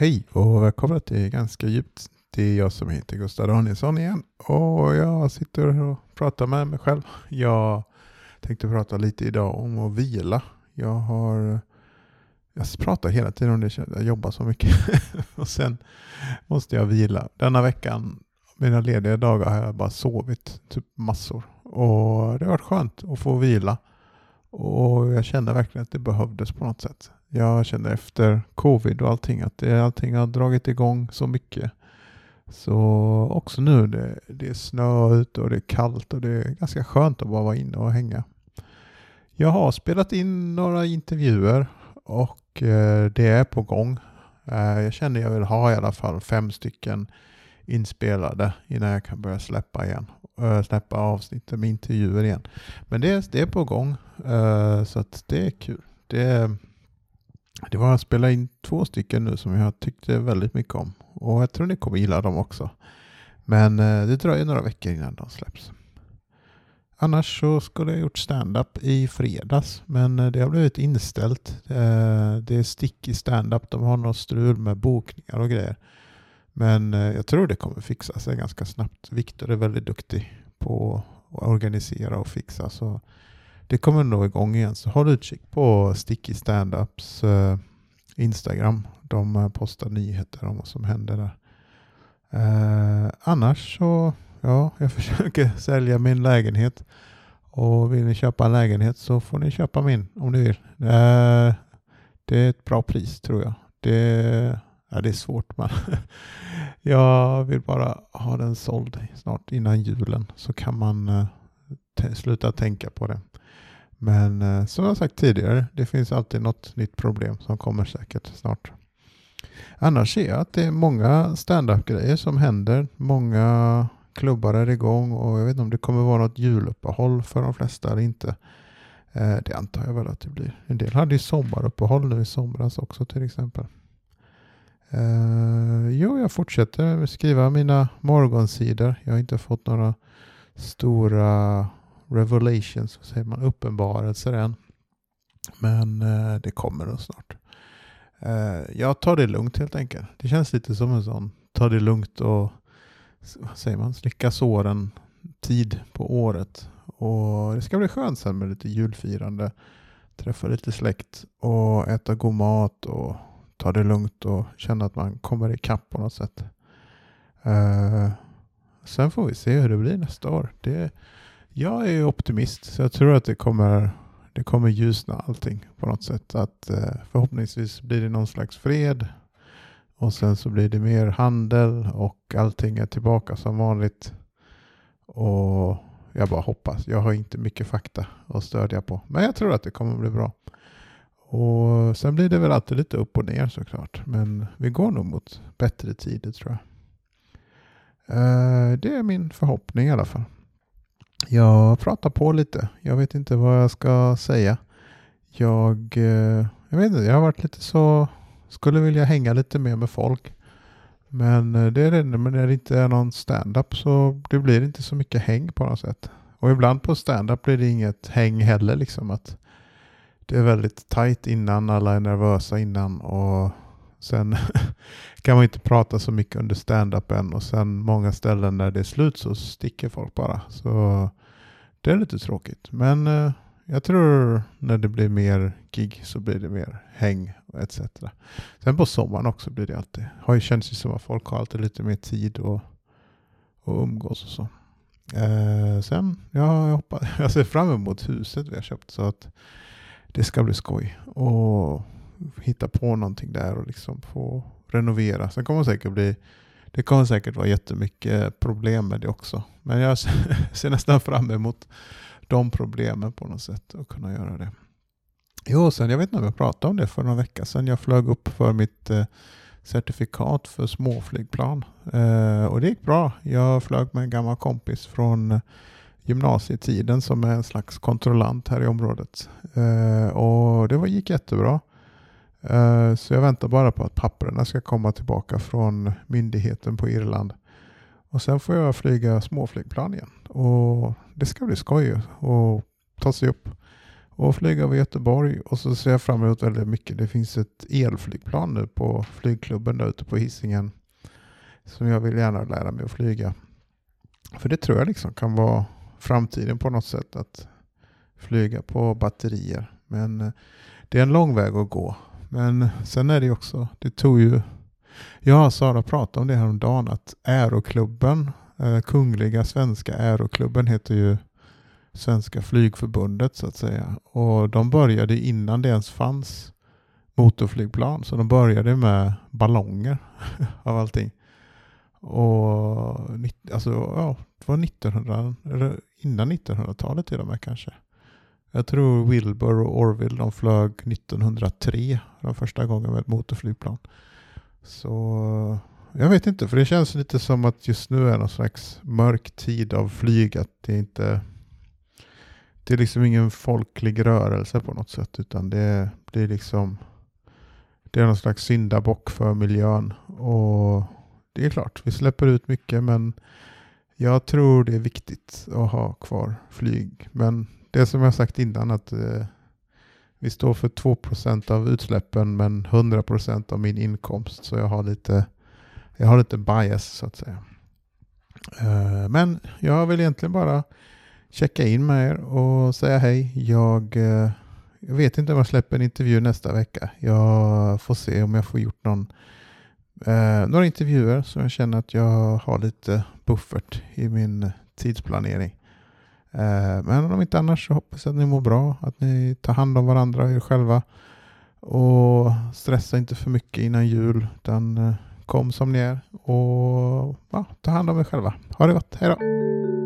Hej och välkomna till Ganska djupt. Det är jag som heter Gustav Danielsson igen och jag sitter och pratar med mig själv. Jag tänkte prata lite idag om att vila. Jag har jag pratar hela tiden om det, jag jobbar så mycket och sen måste jag vila. Denna veckan, mina lediga dagar har jag bara sovit typ massor och det har varit skönt att få vila. Och jag kände verkligen att det behövdes på något sätt. Jag kände efter covid och allting att det, allting har dragit igång så mycket. Så också nu, det, det är snö ute och det är kallt och det är ganska skönt att bara vara inne och hänga. Jag har spelat in några intervjuer och eh, det är på gång. Eh, jag känner jag vill ha i alla fall fem stycken inspelade innan jag kan börja släppa igen. Eh, släppa avsnitt med intervjuer igen. Men det, det är på gång eh, så att det är kul. Det, det var att spela in två stycken nu som jag tyckte väldigt mycket om. Och jag tror ni kommer gilla dem också. Men eh, det dröjer några veckor innan de släpps. Annars så skulle jag gjort stand-up i fredags, men det har blivit inställt. Det är stick i stand-up. De har något strul med bokningar och grejer. Men eh, jag tror det kommer fixa sig ganska snabbt. Viktor är väldigt duktig på att organisera och fixa. Så det kommer nog igång igen. Så håll utkik på Sticky Standups eh, Instagram. De eh, postar nyheter om vad som händer där. Annars så ja, jag försöker sälja min lägenhet. Och vill ni köpa en lägenhet så får ni köpa min om ni vill. Eh, det är ett bra pris tror jag. Det, ja, det är svårt men jag vill bara ha den såld snart innan julen så kan man eh, sluta tänka på det. Men eh, som jag sagt tidigare, det finns alltid något nytt problem som kommer säkert snart. Annars ser jag att det är många stand-up grejer som händer. Många klubbar är igång och jag vet inte om det kommer vara något juluppehåll för de flesta eller inte. Eh, det antar jag väl att det blir. En del hade ju sommaruppehåll nu i somras också till exempel. Uh, jo, jag fortsätter skriva mina morgonsidor. Jag har inte fått några stora revelations, så säger man, uppenbarelser än. Men uh, det kommer nog snart. Uh, jag tar det lugnt helt enkelt. Det känns lite som en sån ta det lugnt och vad säger man, slicka såren tid på året. Och det ska bli skönt sen med lite julfirande. Träffa lite släkt och äta god mat och ta det lugnt och känna att man kommer ikapp på något sätt. Uh, sen får vi se hur det blir nästa år. Det, jag är optimist så jag tror att det kommer, det kommer ljusna allting på något sätt. Att uh, förhoppningsvis blir det någon slags fred och sen så blir det mer handel och allting är tillbaka som vanligt. Och jag bara hoppas. Jag har inte mycket fakta att stödja på. Men jag tror att det kommer bli bra. Och sen blir det väl alltid lite upp och ner såklart. Men vi går nog mot bättre tider tror jag. Eh, det är min förhoppning i alla fall. Jag pratar på lite. Jag vet inte vad jag ska säga. Jag, eh, jag vet inte, jag har varit lite så skulle vilja hänga lite mer med folk. Men eh, det är det, men när det inte är någon stand-up så det blir inte så mycket häng på något sätt. Och ibland på stand-up blir det inget häng heller liksom att det är väldigt tajt innan, alla är nervösa innan och sen kan man inte prata så mycket under stand-upen och sen många ställen när det är slut så sticker folk bara. Så det är lite tråkigt. Men eh, jag tror när det blir mer gig så blir det mer häng och etc. Sen på sommaren också blir det alltid. Har ju känts som att folk har alltid lite mer tid och, och umgås och så. Eh, sen, ja, jag, hoppas, jag ser fram emot huset vi har köpt så att det ska bli skoj. Och hitta på någonting där och liksom få renovera. Sen kommer det säkert bli det kommer säkert vara jättemycket problem med det också. Men jag ser nästan fram emot de problemen på något sätt och kunna göra det. Jo, sen jag vet inte om jag pratade om det för några veckor sedan. Jag flög upp för mitt eh, certifikat för småflygplan eh, och det gick bra. Jag flög med en gammal kompis från eh, gymnasietiden som är en slags kontrollant här i området. Eh, och det var, gick jättebra. Eh, så jag väntar bara på att papperna ska komma tillbaka från myndigheten på Irland. Och sen får jag flyga småflygplan igen. Och det ska bli skoj att ta sig upp och flyga över Göteborg och så ser jag fram emot väldigt mycket. Det finns ett elflygplan nu på flygklubben där ute på Hisingen som jag vill gärna lära mig att flyga. För det tror jag liksom kan vara framtiden på något sätt att flyga på batterier. Men eh, det är en lång väg att gå. Men sen är det också, det tog ju, jag och Sara pratade om det här om dagen att Aeroklubben, eh, Kungliga Svenska Aeroklubben heter ju Svenska Flygförbundet så att säga. Och de började innan det ens fanns motorflygplan. Så de började med ballonger av allting. Och alltså, ja, det var 1900, innan 1900-talet till och med kanske. Jag tror Wilbur och Orville de flög 1903 de första gången med ett motorflygplan. Så jag vet inte, för det känns lite som att just nu är någon slags mörk tid av flyg. Att det inte det är liksom ingen folklig rörelse på något sätt utan det blir liksom det är någon slags syndabock för miljön. Och det är klart, vi släpper ut mycket men jag tror det är viktigt att ha kvar flyg. Men det som jag sagt innan att eh, vi står för 2% av utsläppen men 100% av min inkomst. Så jag har lite, jag har lite bias så att säga. Eh, men jag vill egentligen bara checka in med er och säga hej. Jag, eh, jag vet inte om jag släpper en intervju nästa vecka. Jag får se om jag får gjort någon, eh, några intervjuer som jag känner att jag har lite buffert i min tidsplanering. Eh, men om inte annars så hoppas jag att ni mår bra, att ni tar hand om varandra och er själva. Och stressa inte för mycket innan jul, utan eh, kom som ni är och ja, ta hand om er själva. Ha det gott, hej då!